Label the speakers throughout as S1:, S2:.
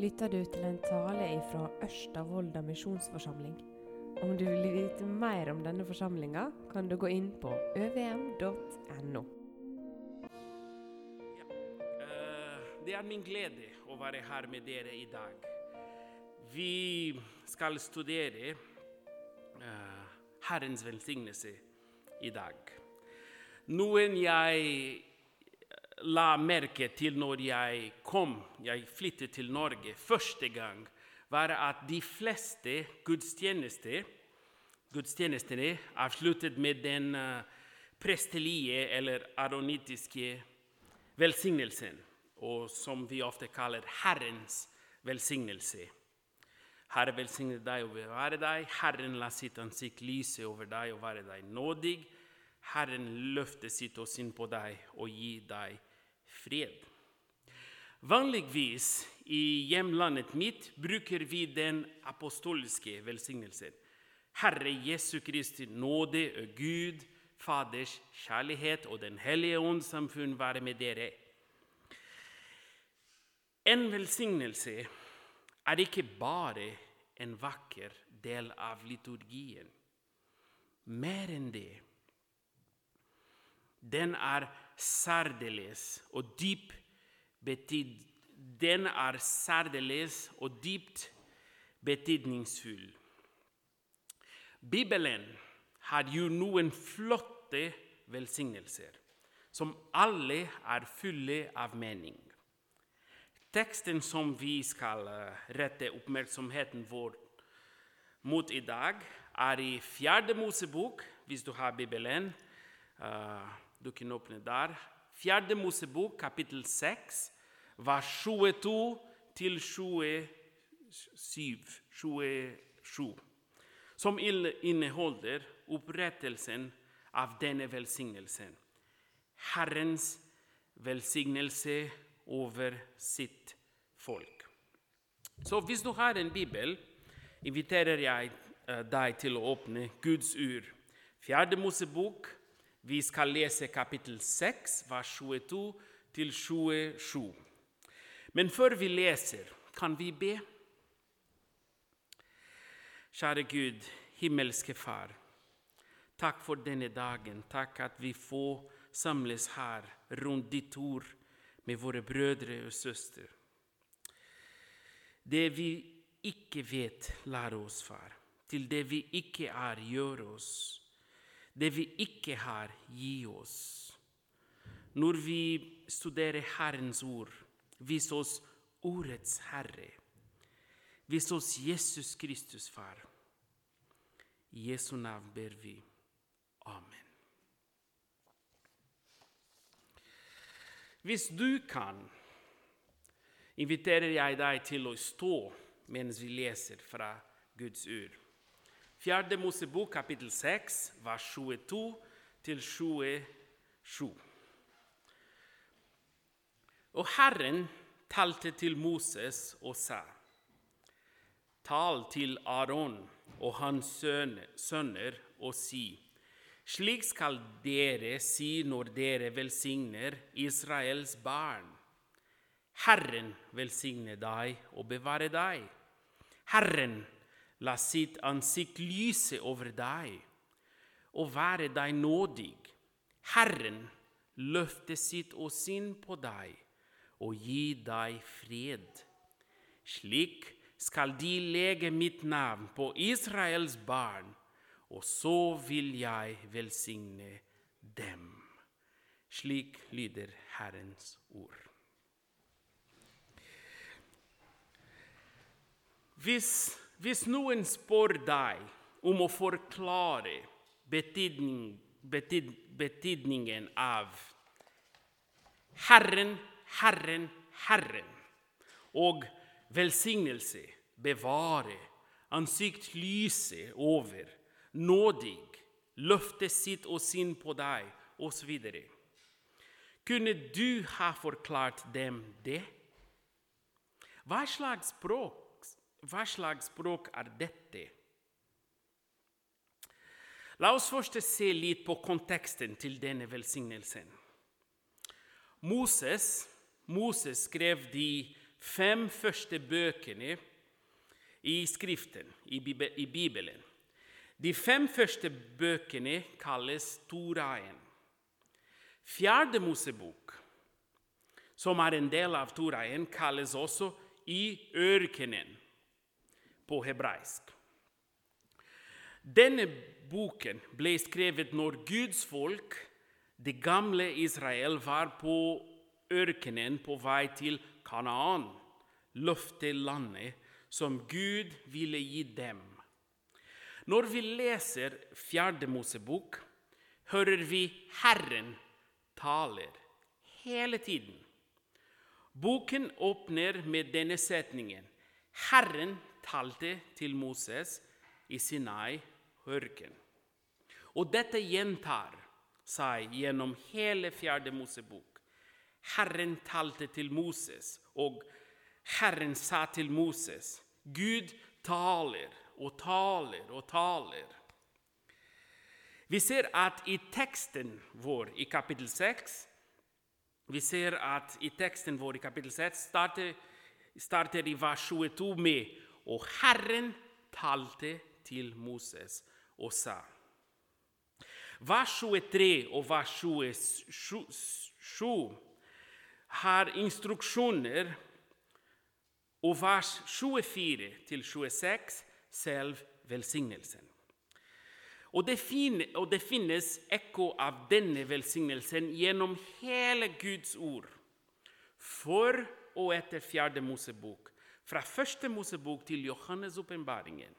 S1: lytter du til en tale fra Ørsta misjonsforsamling. Om du vil vite mer om denne forsamlinga, kan du gå inn på øvm.no.
S2: Eh, Det er min glede å være her med dere i dag. Vi skal studere eh, Herrens velsignelse i dag. Noen jeg la merke til når jeg kom, jeg flyttet til Norge første gang, var at de fleste gudstjenester, gudstjenestene avsluttet med den eh, prestelige eller aronitiske velsignelsen, og som vi ofte kaller Herrens velsignelse. Herre velsigne deg og bevare deg. Herren la sitt ansikt lyse over deg og være deg nådig. Herren løfte sitt åsyn på deg og gi deg fred. Vanligvis i hjemlandet mitt bruker vi den apostoliske velsignelsen. Herre Jesu Kristi nåde og Gud, Faders kjærlighet og Den hellige ånds samfunn være med dere. En velsignelse er ikke bare en vakker del av liturgien. Mer enn det. Den er særdeles og dyp betyd, Den er særdeles og dypt betydningsfull. Bibelen har jo noen flotte velsignelser, som alle er fulle av mening. Teksten som vi skal eh, rette oppmerksomheten vår mot i dag, er i Fjerde Mosebok, hvis du har Bibelen. eh, du kan åpne der. Fjerde Mosebok, kapittel 6, vers 22 til 27. 27 som inneholder opprettelsen av denne velsignelsen. Herrens velsignelse over sitt folk. Så hvis du har en bibel, inviterer jeg eh, deg til å åpne Guds ur. Fjerde Mosebok, vi skal lese kapittel 6, vers 22 til 27. Men før vi leser, kan vi be? Kjære Gud, himmelske Far. Takk for denne dagen. Takk at vi får samles her rundt ditt ord med våre brødre og søstre. Det vi ikke vet, lære oss, far. Til det vi ikke er, gjør oss. Det vi ikke har, gi oss. Når vi studerer Herrens ord, vis oss ordets Herre. Vis oss Jesus Kristus, far. I Jesu navn ber vi. Amen. Hvis du kan, inviterer jeg deg til å stå mens vi leser fra Guds ord. Fjerde Mosebok, kapittel 6, vers 22 til 27. Og Herren talte til Moses og sa:" Tal til Aron og hans sønner og si:" Slik skal dere si når dere velsigner Israels barn. Herren velsigne deg og bevare deg. Herren la sitt ansikt lyse over deg og være deg nådig. Herren løfte sitt åsyn på deg og gi deg fred. Slik skal de legge mitt navn på Israels barn og så vil jeg velsigne dem. Slik lyder Herrens ord. Hvis, hvis noen spør deg om å forklare betydning, betyd, betydningen av Herren, Herren, Herren og velsignelse, bevare, ansikt lyse over, nådig, løfte sitt og sin på deg, osv. Kunne du ha forklart dem det? Hva slags språk, hva slags språk er dette? La oss først se litt på konteksten til denne velsignelsen. Moses, Moses skrev de fem første bøkene i Skriften, i Bibelen. De fem første bøkene kalles Toraen. Fjerde Mosebok, som er en del av Toraen, kalles også i ørkenen på hebraisk. Denne boken ble skrevet når Guds folk, det gamle Israel, var på ørkenen på vei til Kanaan, løftelandet som Gud ville gi dem. Når vi leser Fjerde Mosebok, hører vi Herren taler hele tiden. Boken åpner med denne setningen. Herren talte til Moses i Sinai-hørken. Og dette gjentar seg gjennom hele Fjerde Mosebok. Herren talte til Moses, og Herren sa til Moses. Gud taler og taler og taler. Vi ser at i teksten vår i kapittel 6 vi ser at i teksten vår i kapittel 6 starter, starter i vers 22 med Og Herren talte til Moses og sa. Vers 23 og vers 27 har instruksjoner, og vers 24 til 26 selv velsignelsen. Og det, finnes ekko av denne velsignelsen gjennom hele Guds ord. For og etter fjerde Mosebok, fra første Mosebok til Johannes' åpenbaringen.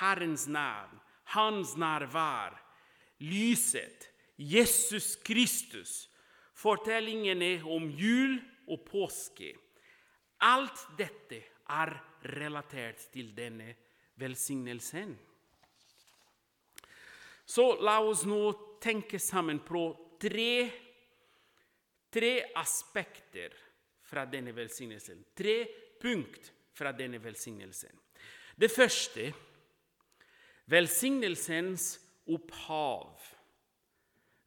S2: Herrens navn, Hans nærvær, lyset, Jesus Kristus, fortellingene om jul og påske. Alt dette er relatert til denne velsignelsen. Så la oss nå tenke sammen på tre, tre aspekter fra denne velsignelsen. Tre punkt fra denne velsignelsen. Det første velsignelsens opphav.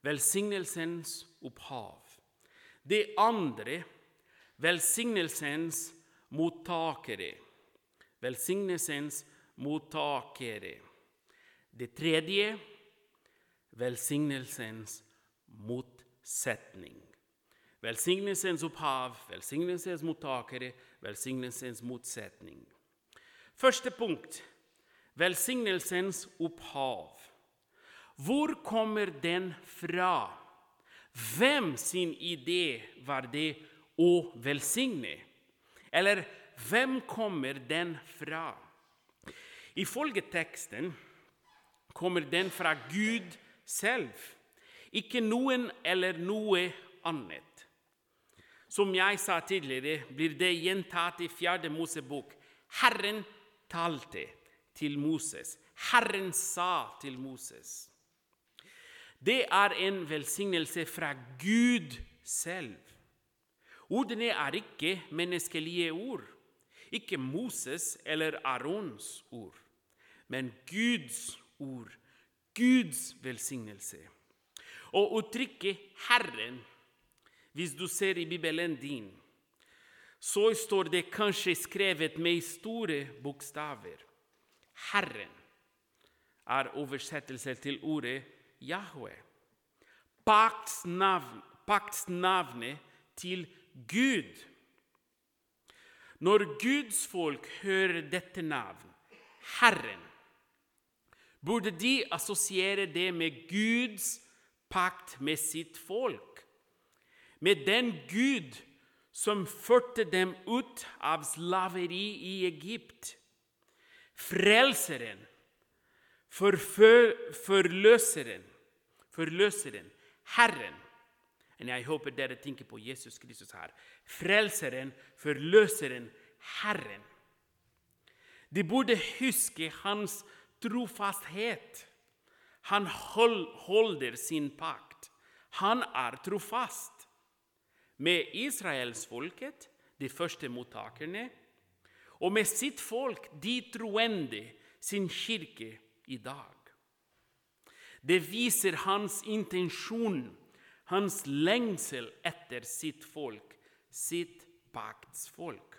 S2: Velsignelsens opphav. Det andre velsignelsens mottakere. Velsignelsens mottakere. Det tredje velsignelsens motsetning. Velsignelsens opphav, velsignelsens mottakere, velsignelsens motsetning. Første punkt velsignelsens opphav. Hvor kommer den fra? Hvem sin idé var det å velsigne? Eller hvem kommer den fra? Ifølge teksten kommer den fra Gud selv, ikke noen eller noe annet. Som jeg sa tidligere, blir det gjentatt i fjerde Mosebok. Herren talte til Moses. Herren sa til Moses. Det er en velsignelse fra Gud selv. Ordene er ikke menneskelige ord, ikke Moses eller Arons ord, men Guds ord Guds velsignelse. Og uttrykket 'Herren', hvis du ser i Bibelen din, så står det kanskje skrevet med store bokstaver. Herren er oversettelse til ordet Yahweh. Paktsnavnet til Gud. Når Guds folk hører dette navn, Herren, burde de assosiere det med Guds pakt med sitt folk. Med den Gud som førte dem ut av slaveri i Egypt. Frelseren, forløseren, forløseren, Herren. Men jeg håper dere tenker på Jesus Kristus her. Frelseren, forløseren, Herren. De burde huske hans trofasthet. Han holder sin pakt. Han er trofast med israelsfolket, de første mottakerne, og med sitt folk, de troende, sin kirke i dag. Det viser hans intensjon, hans lengsel etter sitt folk, sitt paktsfolk.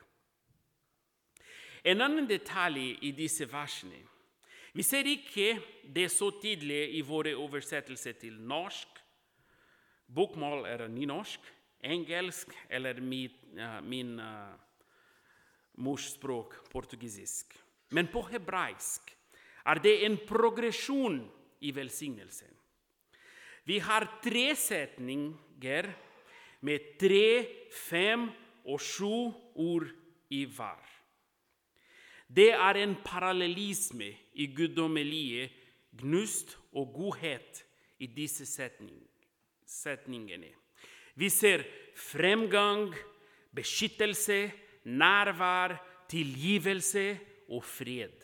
S2: En annen detalj i disse versene Vi ser ikke det så tydelig i våre oversettelser til norsk. Bokmål er nynorsk, engelsk eller min, min uh, morsspråk portugisisk. Men på hebraisk er det en progresjon i velsignelsen. Vi har tre setninger med tre, fem og sju ord i hver. Det er en parallellisme i guddommelige gnust og godhet i disse setningene. Vi ser fremgang, beskyttelse, nærvær, tilgivelse og fred.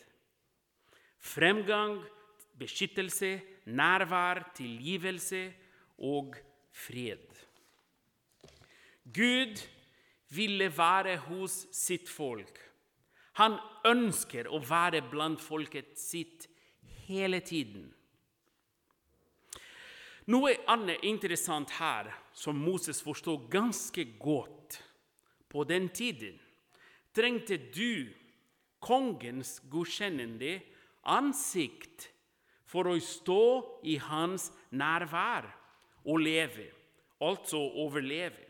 S2: Fremgang, beskyttelse, nærvær, tilgivelse og fred. Gud ville være hos sitt folk. Han ønsker å være blant folket sitt hele tiden. Noe annet interessant her, som Moses forstod ganske godt på den tiden, trengte du kongens godkjennende ansikt for å stå i hans nærvær og leve, altså overleve.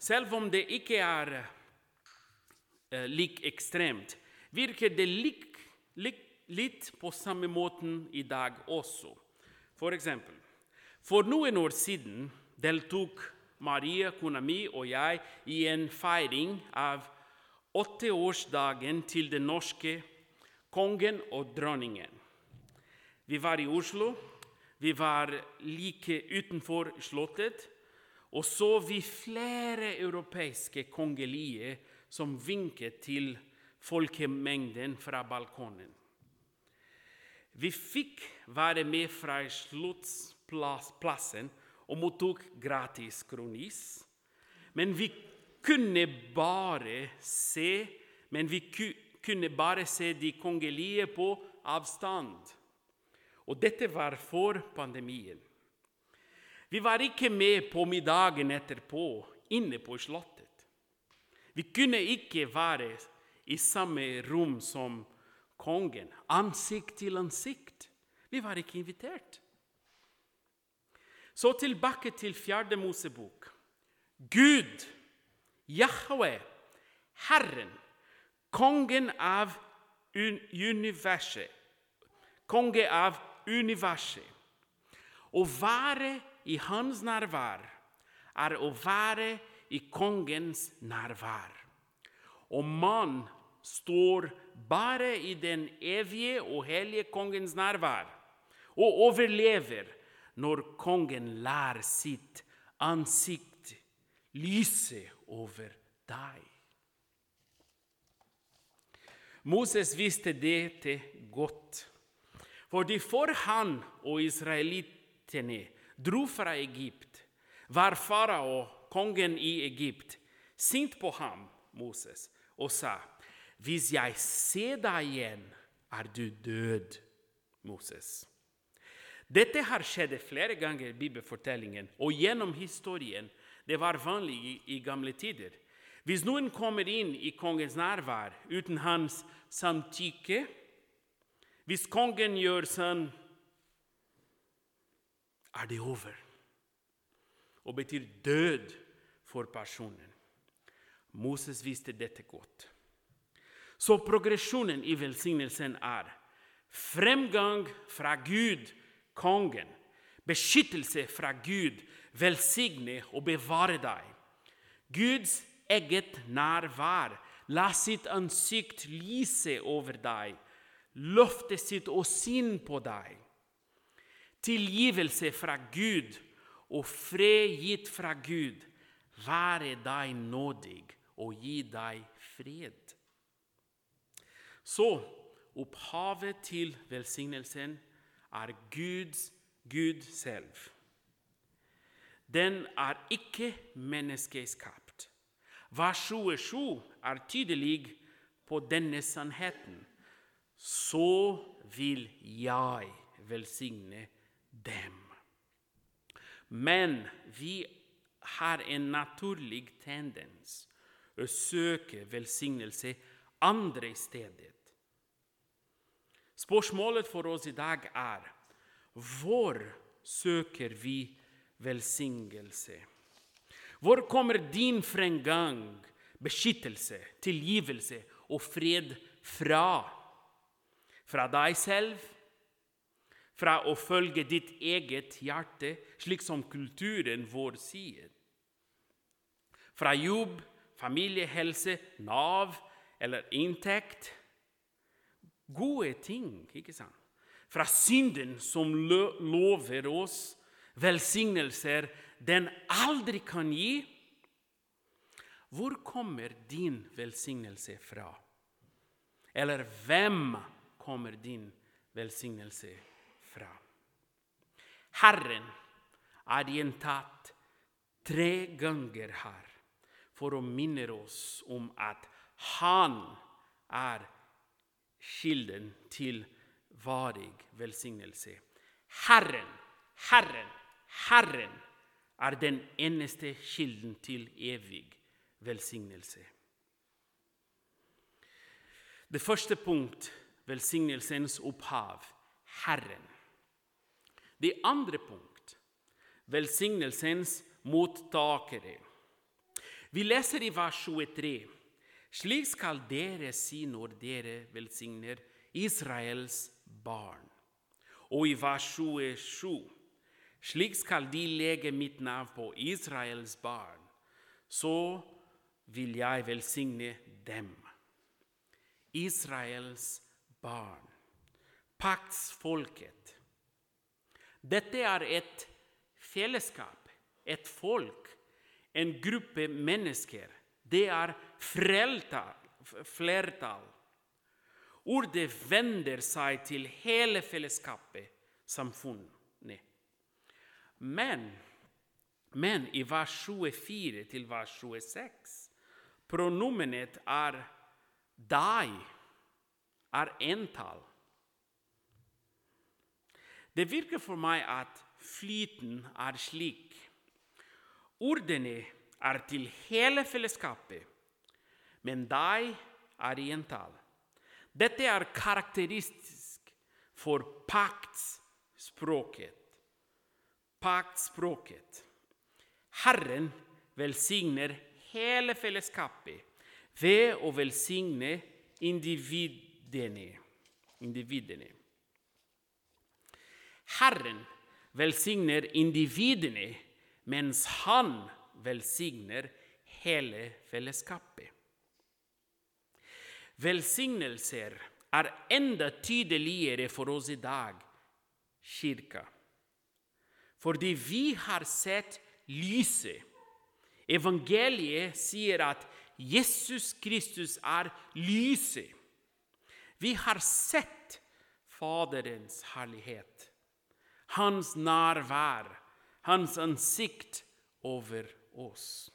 S2: Selv om det ikke er uh, lik ekstremt, virker det lik, lik, litt på samme måten i dag også. For eksempel, for noen år siden deltok Maria, kona mi, og jeg i en feiring av åtteårsdagen til den norske kongen og dronningen. Vi var i Oslo. Vi var like utenfor Slottet. Og så vi flere europeiske kongelige som vinket til folkemengden fra balkongen. Vi fikk være med fra Slottsplassen og mottok gratis kronis. Men vi kunne bare se men vi kunne bare se de kongelige på avstand. Og dette var for pandemien. Vi var ikke med på middagen etterpå inne på Slottet. Vi kunne ikke være i samme rom som kongen, ansikt til ansikt. Vi var ikke invitert. Så tilbake til fjerde Mosebok. Gud, Yahweh, Herren, kongen av universet, konge av universet. Å være i hans nærvær er å være i kongens nærvær. Og man står bare i den evige og hellige kongens nærvær og overlever når kongen lar sitt ansikt lyse over deg. Moses visste dette godt. Fordi for han og israelittene dro fra Egypt, var farao, kongen i Egypt, sint på ham, Moses, og sa, 'Hvis jeg ser deg igjen, er du død', Moses. Dette har skjedd flere ganger i bibelfortellingen og gjennom historien. Det var vanlig i, gamle tider. Hvis noen kommer inn i kongens nærvær uten hans samtykke, hvis kongen gjør sånn, er det over. Og betyr død for personen. Moses visste dette godt. Så progresjonen i velsignelsen er fremgang fra Gud, kongen, beskyttelse fra Gud, velsigne og bevare deg. Guds eget nærvær, la sitt ansikt lyse over deg løfte sitt åsyn på deg. Tilgivelse fra Gud og fred gitt fra Gud, være deg nådig og gi deg fred. Så opphavet til velsignelsen er Guds Gud selv. Den er ikke menneskeskapt. Vers 27 er tydelig på denne sannheten så vil jeg velsigne dem. Men vi har en naturlig tendens å søke velsignelse andre i stedet. Spørsmålet for oss i dag er hvor søker vi velsignelse? Hvor kommer din fremgang, beskyttelse, tilgivelse og fred fra? Fra deg selv? Fra å følge ditt eget hjerte, slik som kulturen vår sier? Fra jobb, familiehelse, Nav eller inntekt? Gode ting, ikke sant? Fra synden som lover oss velsignelser den aldri kan gi. Hvor kommer din velsignelse fra? Eller hvem kommer din velsignelse fra? Herren er gjentatt tre ganger her for å minne oss om at han er kilden til varig velsignelse. Herren, Herren, Herren er den eneste kilden til evig velsignelse. Det første punkt velsignelsens opphav Herren. Det andre punkt velsignelsens mottakere. Vi leser i vers 23.: Slik skal dere si når dere velsigner Israels barn. Og i vers 27.: Slik skal de legge mitt navn på Israels barn. Så vil jeg velsigne dem. Israels barn, paktsfolket. Dette er et fellesskap, et folk, en gruppe mennesker. Det er flertall. Ordet vender seg til hele fellesskapet, samfunnet. Men, men i vers 24 til vers 26 pronomenet er deg, er entall. Det virker for meg at flyten er slik. Ordene er til hele fellesskapet, men deg er i entall. Dette er karakteristisk for paktspråket. Paktspråket. Herren velsigner hele fellesskapet ved å velsigne individene. individene. Herren velsigner individene, mens han velsigner hele fellesskapet. Velsignelser er enda tydeligere for oss i dag, kirka. Fordi vi har sett lyset. Evangeliet sier at Jesus Kristus er lyset. Vi har sett Faderens herlighet, hans nærvær, hans ansikt over oss.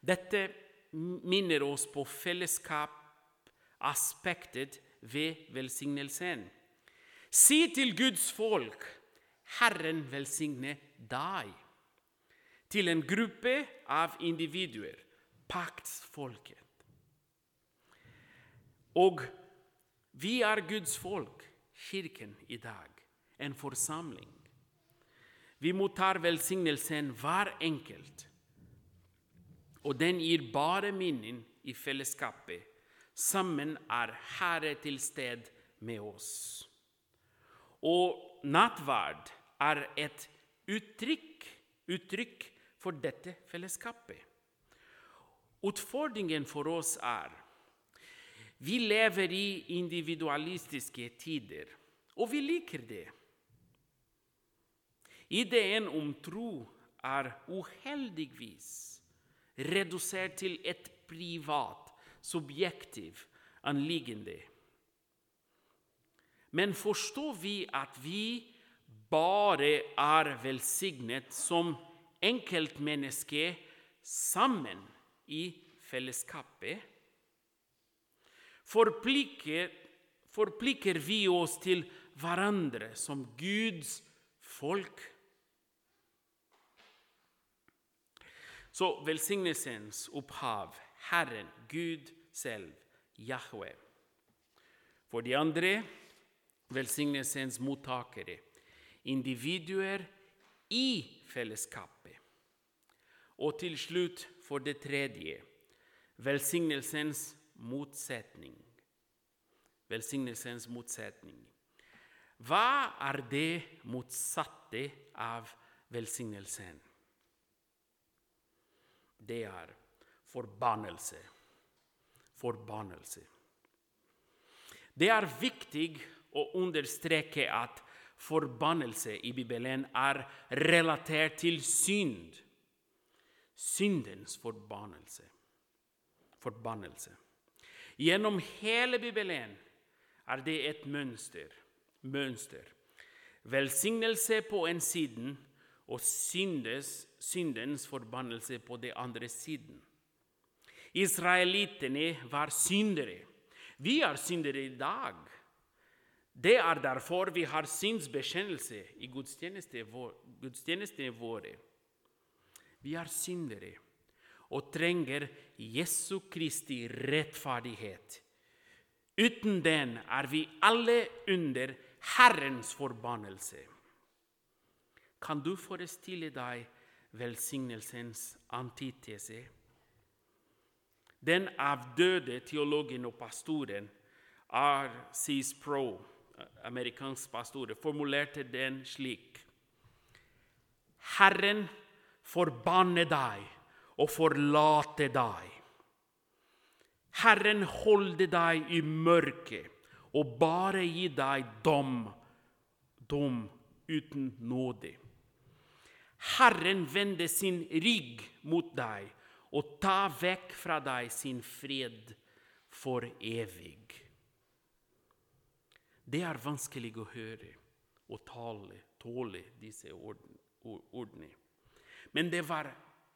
S2: Dette minner oss på fellesskapaspektet ved velsignelsen. Si til Guds folk, Herren velsigne deg. Til en gruppe av individuer, paktsfolket. Og vi er Guds folk, kirken i dag, en forsamling. Vi mottar velsignelsen hver enkelt og den gir bare mening i fellesskapet. Sammen er Herre til sted med oss. Og nattverd er et uttrykk, uttrykk for dette fellesskapet. Utfordringen for oss er vi lever i individualistiske tider, og vi liker det. Ideen om tro er uheldigvis redusert til et privat, subjektiv anliggende. Men forstår vi at vi bare er velsignet som enkeltmennesker sammen i fellesskapet? Forplikter, forplikter vi oss til hverandre som Guds folk? Så velsignelsens opphav, Herren, Gud selv, Jahwe. For de andre, velsignelsens mottakere, individuer i fellesskapet. Og til slutt, for det tredje, velsignelsens motsetning. Velsignelsens motsetning. Hva er det motsatte av velsignelsen? Det er forbannelse. Forbannelse. Det er viktig å understreke at forbannelse i Bibelen er relatert til synd. Syndens forbannelse. Forbannelse. Gjennom hele Bibelen er det et mønster. mønster. Velsignelse på en siden og syndes, syndens forbannelse på den andre siden. Israelittene var syndere. Vi er syndere i dag. Det er derfor vi har synsbekjennelse i gudstjenestene våre. Vi er syndere og trenger Jesu Kristi rettferdighet. Uten den er vi alle under Herrens forbannelse. Kan du forestille deg velsignelsens antitese? Den avdøde teologen og pastoren R.C. Sproul, amerikansk pastor, formulerte den slik Herren forbanne deg og forlate deg. Herren holde deg i mørket og bare gi deg dom, dom uten nåde. Herren vende sin rygg mot deg og ta vekk fra deg sin fred for evig. Det er vanskelig å høre og tale, tåle disse ordene. Men det var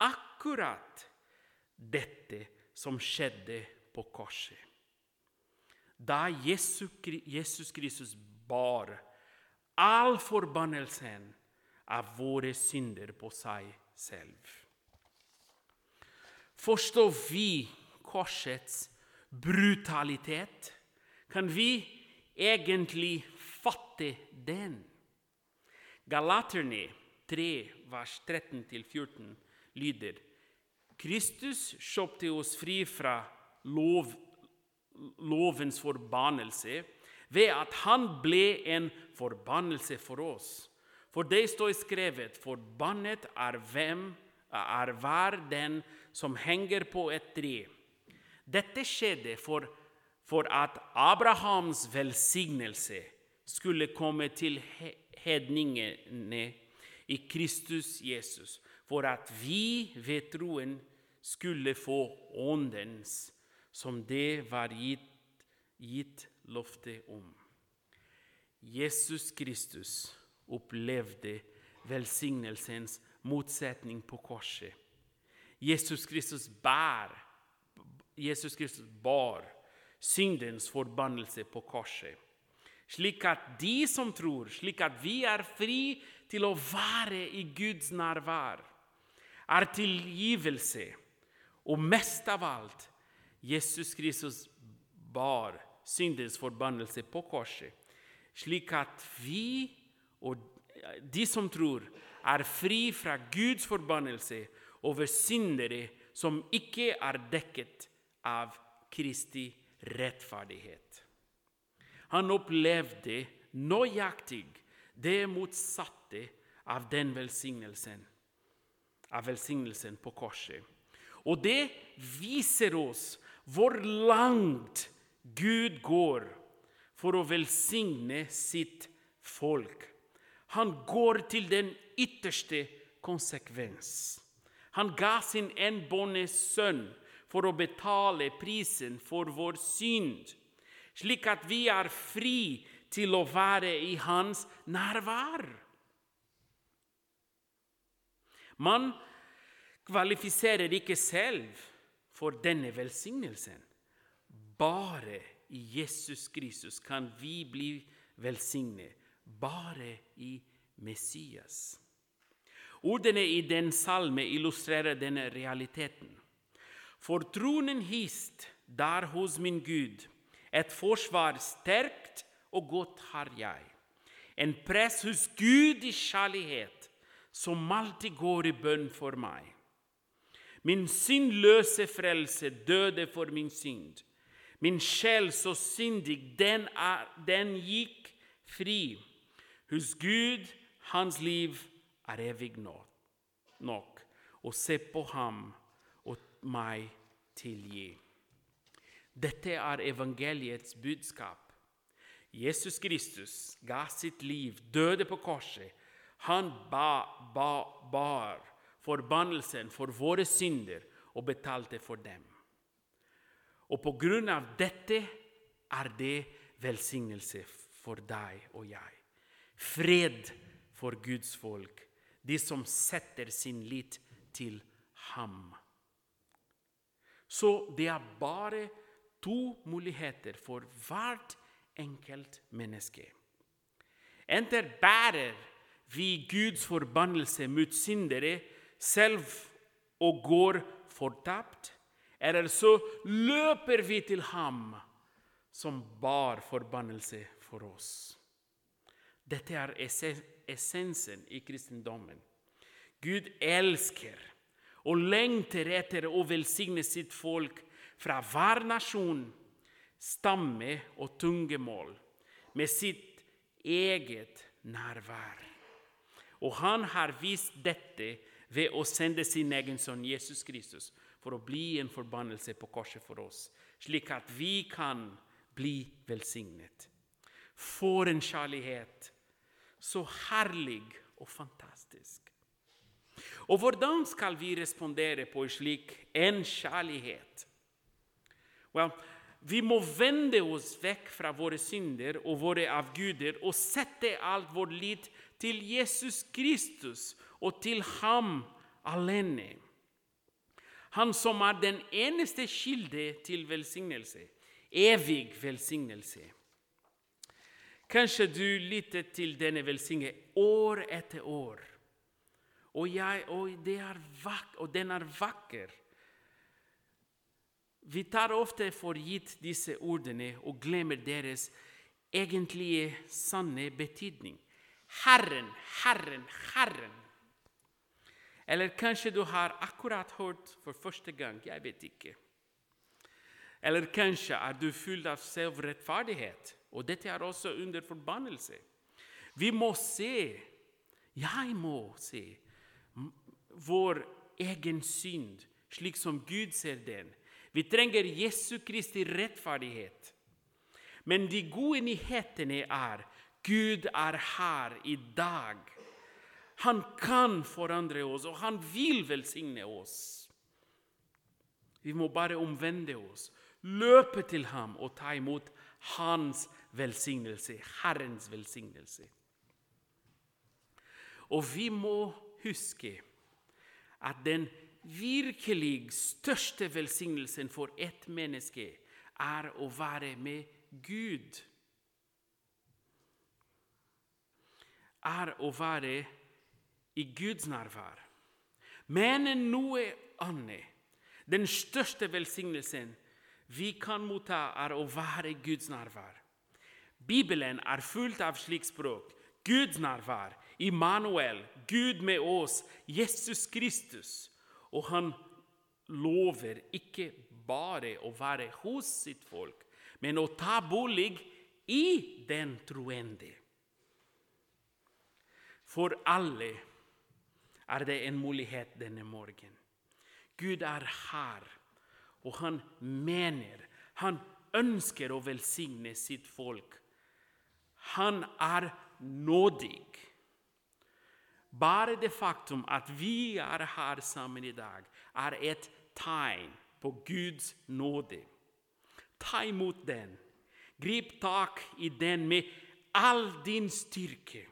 S2: akkurat dette som skjedde på korset. Da Jesus Kristus bar all forbannelsen av våre synder på seg selv. Forstår vi korsets brutalitet, kan vi egentlig fatte den. Galaterne 3, vers 13-14 lyder Kristus kjøpte oss fri fra lov, lovens forbannelse ved at han ble en forbannelse for oss. For det står skrevet:" Forbannet er, hvem, er hver den som henger på et tre. Dette skjedde for, for at Abrahams velsignelse skulle komme til hedningene i Kristus Jesus, for at vi ved troen skulle få Åndens, som det var gitt, gitt løfte om. Jesus Kristus opplevde velsignelsens motsetning på korset. Jesus Kristus bær, Jesus Kristus bar syndens forbannelse på korset. Slik at de som tror, slik at vi er fri til å være i Guds nærvær, er tilgivelse. Og mest av alt, Jesus Kristus bar syndens forbannelse på korset, slik at vi og de som tror, er fri fra Guds forbannelse over syndere som ikke er dekket av Kristi rettferdighet. Han opplevde nøyaktig det motsatte av den velsignelsen, av velsignelsen på korset. Og det viser oss hvor langt Gud går for å velsigne sitt folk. Han går til den ytterste konsekvens. Han ga sin enbårne sønn for å betale prisen for vår synd, slik at vi er fri til å være i hans nærvær. Man kvalifiserer ikke selv for denne velsignelsen. Bare i Jesus Kristus kan vi bli velsignet. Bare i Messias. Ordene i den salme illustrerer denne realiteten. For tronen hist der hos min Gud, et forsvar sterkt og godt har jeg. En press hos Gud i kjærlighet, som alltid går i bønn for meg. Min syndløse frelse døde for min synd. Min sjel så syndig, den, er, den gikk fri. Hos Gud, hans liv er evig nok. Og se på ham og meg tilgi. Dette er evangeliets budskap. Jesus Kristus ga sitt liv, døde på korset. Han ba, ba, bar forbannelsen for våre synder og betalte for dem. Og på grunn av dette er det velsignelse for deg og jeg. Fred for Guds folk, de som setter sin lit til ham. Så det er bare to muligheter for hvert enkelt menneske. Enten bærer vi Guds forbannelse mot syndere selv og går fortapt, eller så løper vi til ham som bar forbannelse for oss. Dette er essensen i kristendommen. Gud elsker og lengter etter å velsigne sitt folk fra hver nasjon, stamme og tungemål med sitt eget nærvær. Og han har vist dette ved å sende sin egen sønn Jesus Kristus for å bli en forbannelse på korset for oss, slik at vi kan bli velsignet. For en kjærlighet! Så herlig og fantastisk. Og hvordan skal vi respondere på en slik en kjærlighet? Well, vi må vende oss vekk fra våre synder og våre avguder og sette alt vår lit til Jesus Kristus og til ham alene. Han som er den eneste kilde til velsignelse, evig velsignelse. Kanskje du lytter til denne velsignelsen år etter år. Og, jeg, og, vak, og den er vakker. Vi tar ofte for gitt disse ordene og glemmer deres egentlige sanne betydning. Herren, Herren, Herren. Eller kanskje du har akkurat hørt for første gang. Jeg vet ikke. Eller kanskje er du full av selvrettferdighet. Og dette er også under forbannelse. Vi må se, jeg må se, vår egen synd slik som Gud ser den. Vi trenger Jesu Kristi rettferdighet. Men de gode nyhetene er Gud er her i dag. Han kan forandre oss, og han vil velsigne oss. Vi må bare omvende oss, løpe til ham og ta imot hans velsignelse, Herrens velsignelse. Og vi må huske at den virkelig største velsignelsen for ett menneske er å være med Gud. Er å være i Guds nærvær. Men noe annet. Den største velsignelsen vi kan motta, er å være i Guds nærvær. Bibelen er fullt av slikt språk. Guds nærvær, Immanuel, Gud med oss, Jesus Kristus. Og han lover ikke bare å være hos sitt folk, men å ta bolig i den troende. For alle er det en mulighet denne morgen. Gud er her, og han mener, han ønsker å velsigne sitt folk han er nådig. Bare det faktum at vi er her sammen i dag, er et tegn på Guds nåde. Ta imot den. Grip tak i den med all din styrke.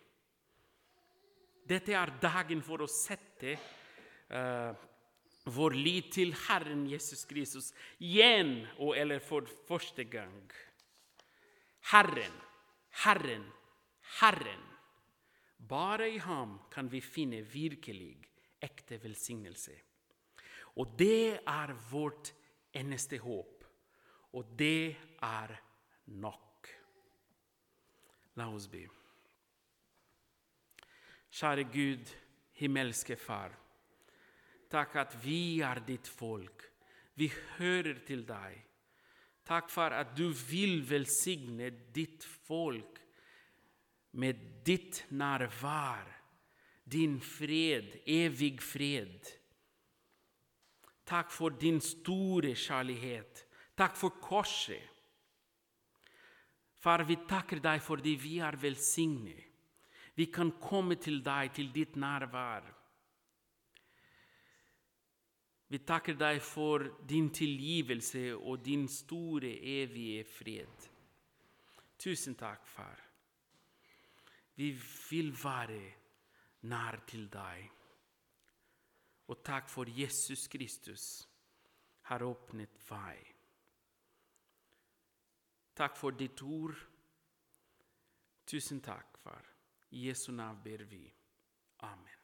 S2: Dette er dagen for å sette uh, vår lit til Herren Jesus Kristus igjen, og eller for første gang. Herren Herren, Herren. Bare i ham kan vi finne virkelig, ekte velsignelse. Og det er vårt eneste håp, og det er nok. La oss be. Kjære Gud, himmelske Far. Takk at vi er ditt folk. Vi hører til deg. Takk for at du vil velsigne ditt folk med ditt nærvær, din fred, evig fred. Takk for din store kjærlighet. Takk for korset. Far, vi takker deg fordi vi er velsignet. Vi kan komme til deg, til ditt nærvær. Vi takker deg for din tilgivelse og din store, evige fred. Tusen takk, far. Vi vil være nær til deg. Og takk for Jesus Kristus har åpnet vei. Takk for ditt ord. Tusen takk, far. I Jesu navn ber vi. Amen.